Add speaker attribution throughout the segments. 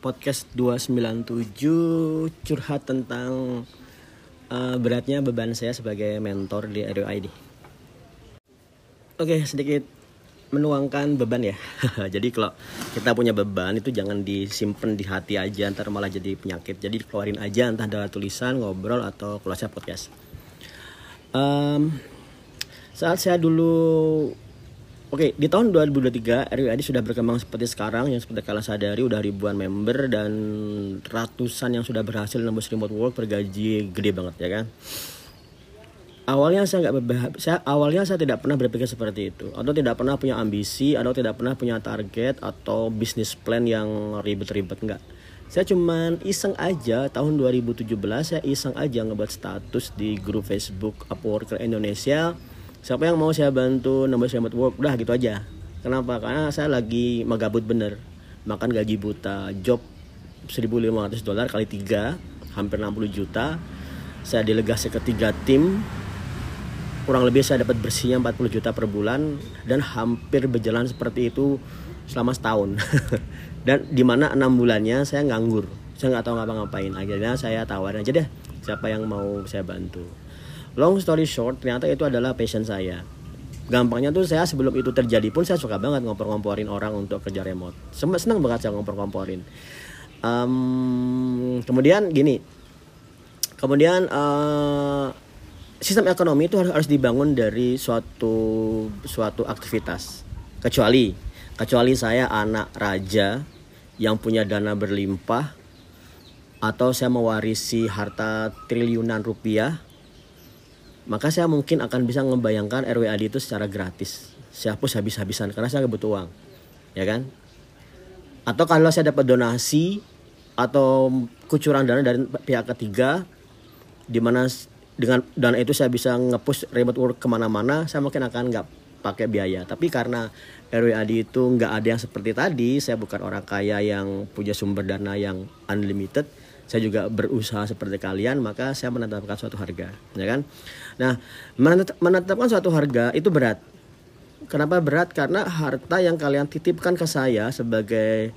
Speaker 1: podcast 297 curhat tentang uh, beratnya beban saya sebagai mentor di RUID. Oke, sedikit menuangkan beban ya. jadi kalau kita punya beban itu jangan disimpan di hati aja, ntar malah jadi penyakit. Jadi keluarin aja entah dalam tulisan, ngobrol atau keluar podcast. Um, saat saya dulu Oke, di tahun 2023 RWAD sudah berkembang seperti sekarang yang seperti kalian sadari udah ribuan member dan ratusan yang sudah berhasil nembus remote work bergaji gede banget ya kan. Awalnya saya nggak saya awalnya saya tidak pernah berpikir seperti itu atau tidak pernah punya ambisi atau tidak pernah punya target atau bisnis plan yang ribet-ribet enggak. Saya cuman iseng aja tahun 2017 saya iseng aja ngebuat status di grup Facebook Upworker Indonesia siapa yang mau saya bantu nambah remote work udah gitu aja. Kenapa? Karena saya lagi magabut bener. Makan gaji buta job 1500 dolar kali tiga hampir 60 juta. Saya delegasi ke tiga tim. Kurang lebih saya dapat bersihnya 40 juta per bulan dan hampir berjalan seperti itu selama setahun. Dan di mana enam bulannya saya nganggur. Saya nggak tahu ngapa-ngapain. Akhirnya saya tawarin aja deh siapa yang mau saya bantu long story short ternyata itu adalah passion saya. Gampangnya tuh saya sebelum itu terjadi pun saya suka banget ngompor-ngomporin orang untuk kerja remote. Seneng banget saya ngompor-ngomporin. Um, kemudian gini. Kemudian uh, sistem ekonomi itu harus harus dibangun dari suatu suatu aktivitas. Kecuali kecuali saya anak raja yang punya dana berlimpah atau saya mewarisi harta triliunan rupiah maka saya mungkin akan bisa membayangkan RWAD itu secara gratis. Saya hapus habis-habisan karena saya butuh uang ya kan? Atau kalau saya dapat donasi atau kucuran dana dari pihak ketiga di mana dengan dana itu saya bisa ngepush remote work ke mana-mana saya mungkin akan nggak pakai biaya. Tapi karena RWAD itu nggak ada yang seperti tadi saya bukan orang kaya yang punya sumber dana yang unlimited saya juga berusaha seperti kalian maka saya menetapkan suatu harga ya kan? Nah menetapkan suatu harga itu berat. Kenapa berat? Karena harta yang kalian titipkan ke saya sebagai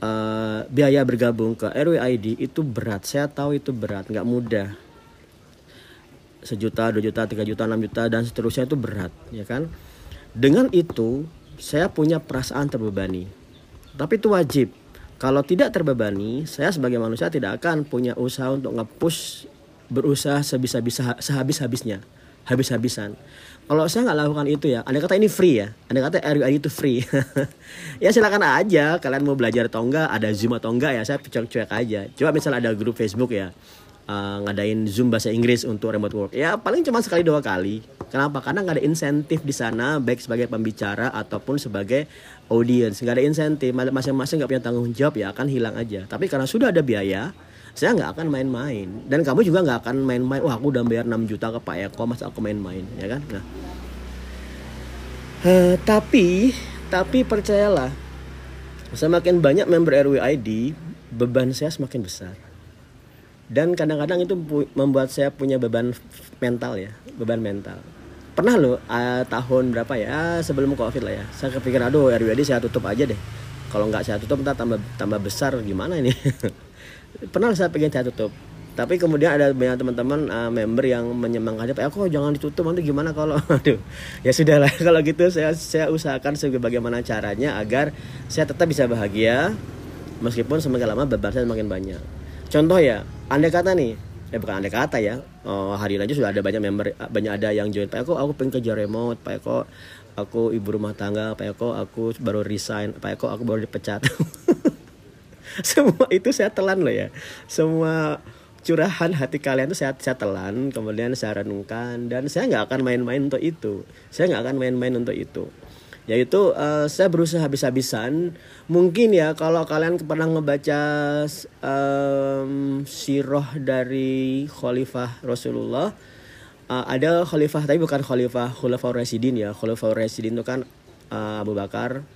Speaker 1: uh, biaya bergabung ke RWID itu berat. Saya tahu itu berat nggak mudah. Sejuta dua juta tiga juta enam juta dan seterusnya itu berat ya kan? Dengan itu saya punya perasaan terbebani. Tapi itu wajib kalau tidak terbebani, saya sebagai manusia tidak akan punya usaha untuk ngepush berusaha sebisa-bisa sehabis-habisnya, habis-habisan. Kalau saya nggak lakukan itu ya, anda kata ini free ya, anda kata RUI itu free. ya silakan aja, kalian mau belajar atau enggak, ada zoom atau enggak ya, saya cuek-cuek aja. Coba misalnya ada grup Facebook ya, uh, ngadain zoom bahasa Inggris untuk remote work, ya paling cuma sekali dua kali. Kenapa? Karena nggak ada insentif di sana, baik sebagai pembicara ataupun sebagai audience. Nggak ada insentif. Masing-masing nggak punya tanggung jawab ya akan hilang aja. Tapi karena sudah ada biaya saya nggak akan main-main. Dan kamu juga nggak akan main-main wah aku udah bayar 6 juta ke Pak Eko masa aku main-main? Ya kan? Nah. Uh, tapi tapi percayalah semakin banyak member RWID beban saya semakin besar dan kadang-kadang itu membuat saya punya beban mental ya beban mental. Pernah loh uh, tahun berapa ya sebelum covid lah ya saya kepikiran aduh RWD saya tutup aja deh. Kalau nggak saya tutup ntar tambah tambah besar gimana ini? Pernah saya pengen saya tutup. Tapi kemudian ada banyak teman-teman uh, member yang menyemangati pak aku jangan ditutup? Nanti gimana kalau? Aduh ya sudahlah kalau gitu saya saya usahakan sebagaimana caranya agar saya tetap bisa bahagia meskipun semakin lama beban saya semakin banyak contoh ya anda kata nih ya bukan andai kata ya oh, hari ini aja sudah ada banyak member banyak ada yang join. Pak Eko aku pengen kerja remote Pak Eko aku ibu rumah tangga Pak Eko aku baru resign Pak Eko aku baru dipecat. Semua itu saya telan loh ya. Semua curahan hati kalian itu saya, saya telan kemudian saya renungkan dan saya nggak akan main-main untuk itu. Saya nggak akan main-main untuk itu yaitu uh, saya berusaha habis-habisan. Mungkin ya kalau kalian pernah ngebaca um, sirah dari Khalifah Rasulullah uh, ada Khalifah tapi bukan Khalifah Khalifah Rasidin ya. Khalifah Rasidin itu kan uh, Abu Bakar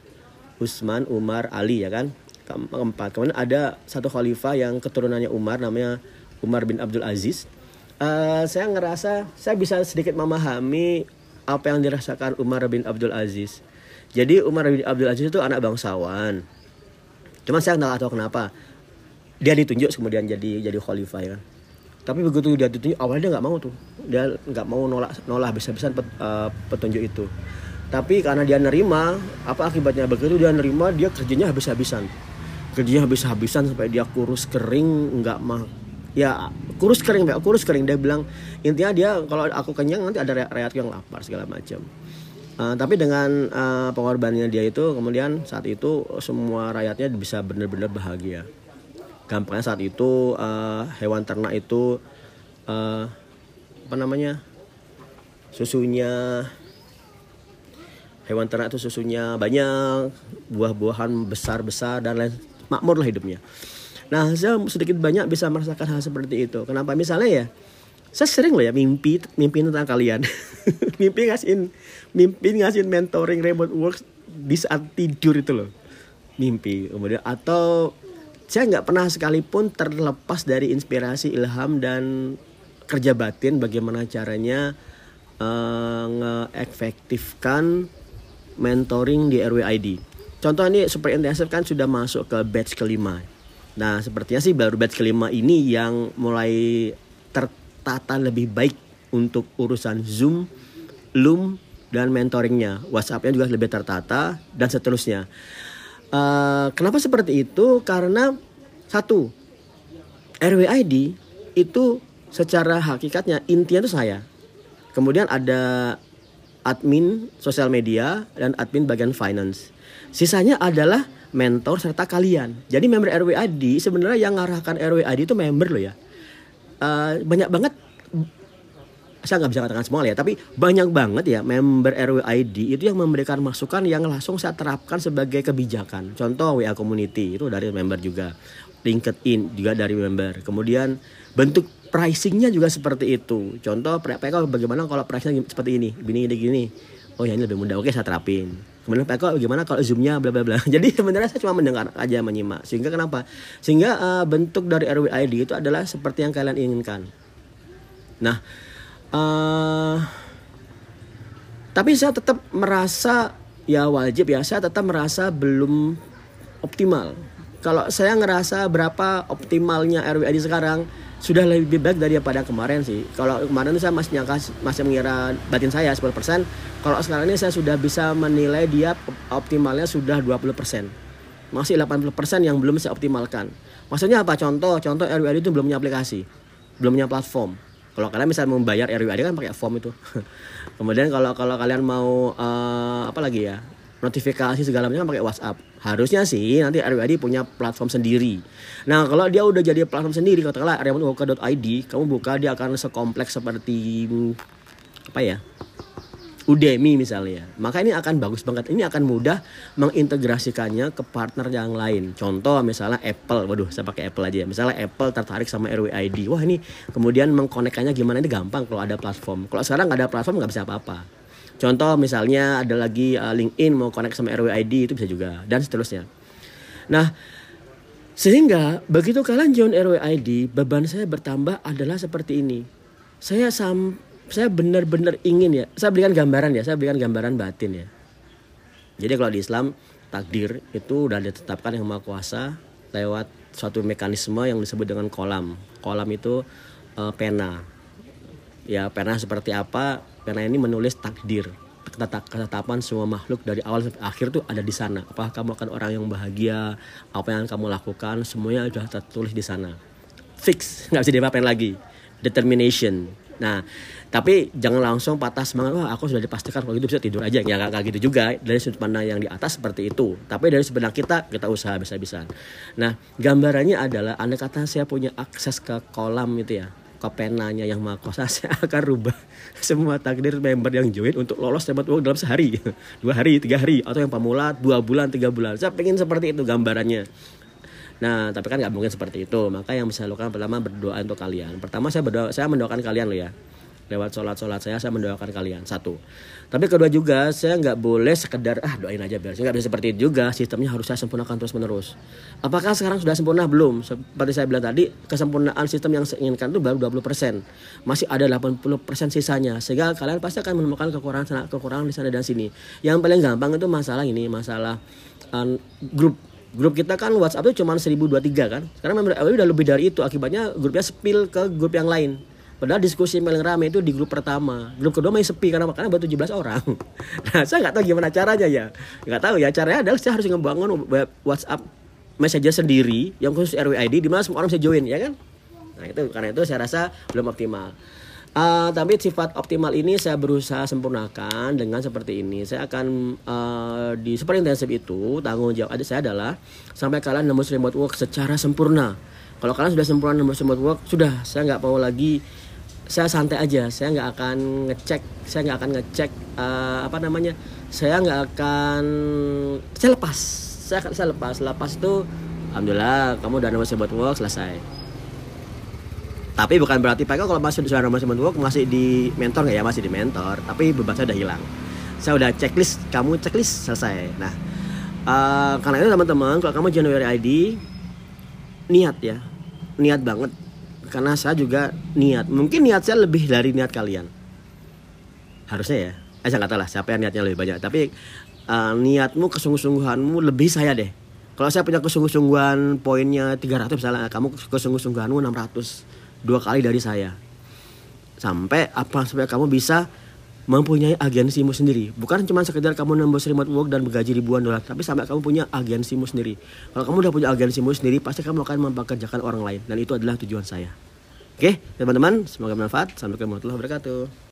Speaker 1: Utsman Umar Ali ya kan? Keempat. Kemudian ada satu Khalifah yang keturunannya Umar namanya Umar bin Abdul Aziz. Uh, saya ngerasa saya bisa sedikit memahami apa yang dirasakan Umar bin Abdul Aziz jadi Umar bin Abdul Aziz itu anak bangsawan, cuman saya nggak tahu kenapa. Dia ditunjuk kemudian jadi jadi khalifah ya kan? Tapi begitu dia ditunjuk awalnya dia nggak mau tuh. Dia nggak mau nolak nolak bisa-bisa pet, uh, petunjuk itu. Tapi karena dia nerima apa akibatnya begitu dia nerima dia kerjanya habis-habisan. Kerjanya habis-habisan sampai dia kurus kering nggak mah ya kurus kering kurus kering. Dia bilang intinya dia kalau aku kenyang nanti ada rakyat yang lapar segala macam uh, tapi dengan uh, pengorbanannya dia itu kemudian saat itu semua rakyatnya bisa benar-benar bahagia. Gampangnya saat itu uh, hewan ternak itu uh, apa namanya susunya hewan ternak itu susunya banyak buah-buahan besar-besar dan lain makmur lah hidupnya. Nah saya sedikit banyak bisa merasakan hal seperti itu. Kenapa? Misalnya ya saya sering loh ya mimpi mimpi tentang kalian mimpi ngasihin mimpi ngasihin mentoring remote works di saat tidur itu loh mimpi kemudian atau saya nggak pernah sekalipun terlepas dari inspirasi ilham dan kerja batin bagaimana caranya uh, ngeefektifkan mentoring di RWID. Contoh ini super intensif kan sudah masuk ke batch kelima. Nah sepertinya sih baru batch kelima ini yang mulai tertata lebih baik untuk urusan Zoom, Loom, dan mentoringnya. WhatsAppnya juga lebih tertata dan seterusnya. Uh, kenapa seperti itu? Karena satu, RWID itu secara hakikatnya intinya itu saya. Kemudian ada admin sosial media dan admin bagian finance. Sisanya adalah mentor serta kalian. Jadi member RWID sebenarnya yang ngarahkan RWID itu member loh ya. Uh, banyak banget saya nggak bisa katakan semua ya, tapi banyak banget ya member RWID itu yang memberikan masukan yang langsung saya terapkan sebagai kebijakan. Contoh WA Community itu dari member juga, LinkedIn juga dari member. Kemudian bentuk pricingnya juga seperti itu. Contoh PK bagaimana kalau pricingnya seperti ini, gini gini gini. Oh ya ini lebih mudah. Oke saya terapin. Kemudian PK bagaimana kalau zoomnya bla bla bla. Jadi sebenarnya saya cuma mendengar aja menyimak. Sehingga kenapa? Sehingga uh, bentuk dari RWID itu adalah seperti yang kalian inginkan. Nah, uh, tapi saya tetap merasa ya wajib ya saya tetap merasa belum optimal kalau saya ngerasa berapa optimalnya RWID sekarang sudah lebih baik daripada kemarin sih. Kalau kemarin saya masih nyangka masih mengira batin saya 10%. Kalau sekarang ini saya sudah bisa menilai dia optimalnya sudah 20%. Masih 80% yang belum saya optimalkan. Maksudnya apa? Contoh, contoh RWID itu belum punya aplikasi, belum punya platform kalau kalian misalnya membayar RWID kan pakai form itu. Kemudian kalau kalau kalian mau uh, apa lagi ya? Notifikasi segala macam pakai WhatsApp. Harusnya sih nanti RWID punya platform sendiri. Nah, kalau dia udah jadi platform sendiri, katakanlah remote.id, kamu buka dia akan sekompleks seperti apa ya? Udemy misalnya. Maka ini akan bagus banget. Ini akan mudah mengintegrasikannya ke partner yang lain. Contoh misalnya Apple. Waduh, saya pakai Apple aja ya. Misalnya Apple tertarik sama RWID. Wah, ini kemudian mengkonekkannya gimana ini gampang kalau ada platform. Kalau sekarang nggak ada platform nggak bisa apa-apa. Contoh misalnya ada lagi uh, LinkedIn mau connect sama RWID itu bisa juga dan seterusnya. Nah, sehingga begitu kalian join RWID, beban saya bertambah adalah seperti ini. Saya sam saya benar-benar ingin ya saya berikan gambaran ya saya berikan gambaran batin ya jadi kalau di Islam takdir itu udah ditetapkan yang maha kuasa lewat suatu mekanisme yang disebut dengan kolam kolam itu uh, pena ya pena seperti apa? Pena ini menulis takdir. Ketetapan semua makhluk dari awal sampai akhir tuh ada di sana. Apakah kamu akan orang yang bahagia? Apa yang kamu lakukan? Semuanya sudah tertulis di sana. Fix. Nggak bisa diapa-apain lagi. Determination. Nah, tapi jangan langsung patah semangat, wah aku sudah dipastikan kalau gitu bisa tidur aja. Ya gak, gitu juga. Dari sudut pandang yang di atas seperti itu. Tapi dari sebelah kita, kita usaha bisa-bisa. Nah, gambarannya adalah, anda kata saya punya akses ke kolam itu ya, ke penanya yang maha saya akan rubah semua takdir member yang join untuk lolos dapat uang dalam sehari, dua hari, tiga hari, atau yang pemula dua bulan, tiga bulan. Saya pengen seperti itu gambarannya. Nah, tapi kan nggak mungkin seperti itu. Maka yang bisa lakukan pertama berdoa untuk kalian. Pertama saya berdoa, saya mendoakan kalian loh ya. Lewat sholat-sholat saya, saya mendoakan kalian. Satu. Tapi kedua juga, saya nggak boleh sekedar, ah doain aja biar. Nggak bisa seperti itu juga. Sistemnya harus saya sempurnakan terus-menerus. Apakah sekarang sudah sempurna? Belum. Seperti saya bilang tadi, kesempurnaan sistem yang saya inginkan itu baru 20%. Masih ada 80% sisanya. Sehingga kalian pasti akan menemukan kekurangan sana, kekurangan di sana dan sini. Yang paling gampang itu masalah ini, masalah um, grup grup kita kan WhatsApp itu cuma 1023 kan sekarang member RWI udah lebih dari itu akibatnya grupnya spill ke grup yang lain Padahal diskusi paling rame itu di grup pertama. Grup kedua masih sepi karena karena baru 17 orang. Nah, saya nggak tahu gimana caranya ya. Nggak tahu ya. Caranya adalah saya harus membangun web WhatsApp messenger sendiri yang khusus RWID di mana semua orang bisa join ya kan. Nah, itu karena itu saya rasa belum optimal. Uh, tapi sifat optimal ini saya berusaha sempurnakan dengan seperti ini. Saya akan uh, di super intensif itu tanggung jawab ada saya adalah sampai kalian nembus remote work secara sempurna. Kalau kalian sudah sempurna nembus remote work, sudah saya nggak mau lagi saya santai aja. Saya nggak akan ngecek saya nggak akan ngecek uh, apa namanya saya nggak akan saya lepas. Saya akan saya lepas. Lepas itu alhamdulillah kamu udah nomor buat work selesai. Tapi bukan berarti Pak kalau masih sudah nomor buat work masih di mentor nggak ya? Masih di mentor tapi beban saya udah hilang. Saya udah checklist kamu checklist selesai. Nah uh, karena itu teman-teman kalau kamu January ID niat ya niat banget. Karena saya juga niat. Mungkin niat saya lebih dari niat kalian. Harusnya ya. Eh, saya nggak lah siapa yang niatnya lebih banyak. Tapi uh, niatmu kesungguh-sungguhanmu lebih saya deh. Kalau saya punya kesungguh-sungguhan poinnya 300 misalnya kamu kesungguh-sungguhanmu 600 dua kali dari saya. Sampai apa supaya kamu bisa mempunyai agensimu sendiri. Bukan cuma sekedar kamu nembus remote work dan bergaji ribuan dolar tapi sampai kamu punya agensimu sendiri. Kalau kamu udah punya agensimu sendiri pasti kamu akan mempekerjakan orang lain. Dan itu adalah tujuan saya. Oke teman-teman semoga bermanfaat. Sampai ketemu warahmatullahi wabarakatuh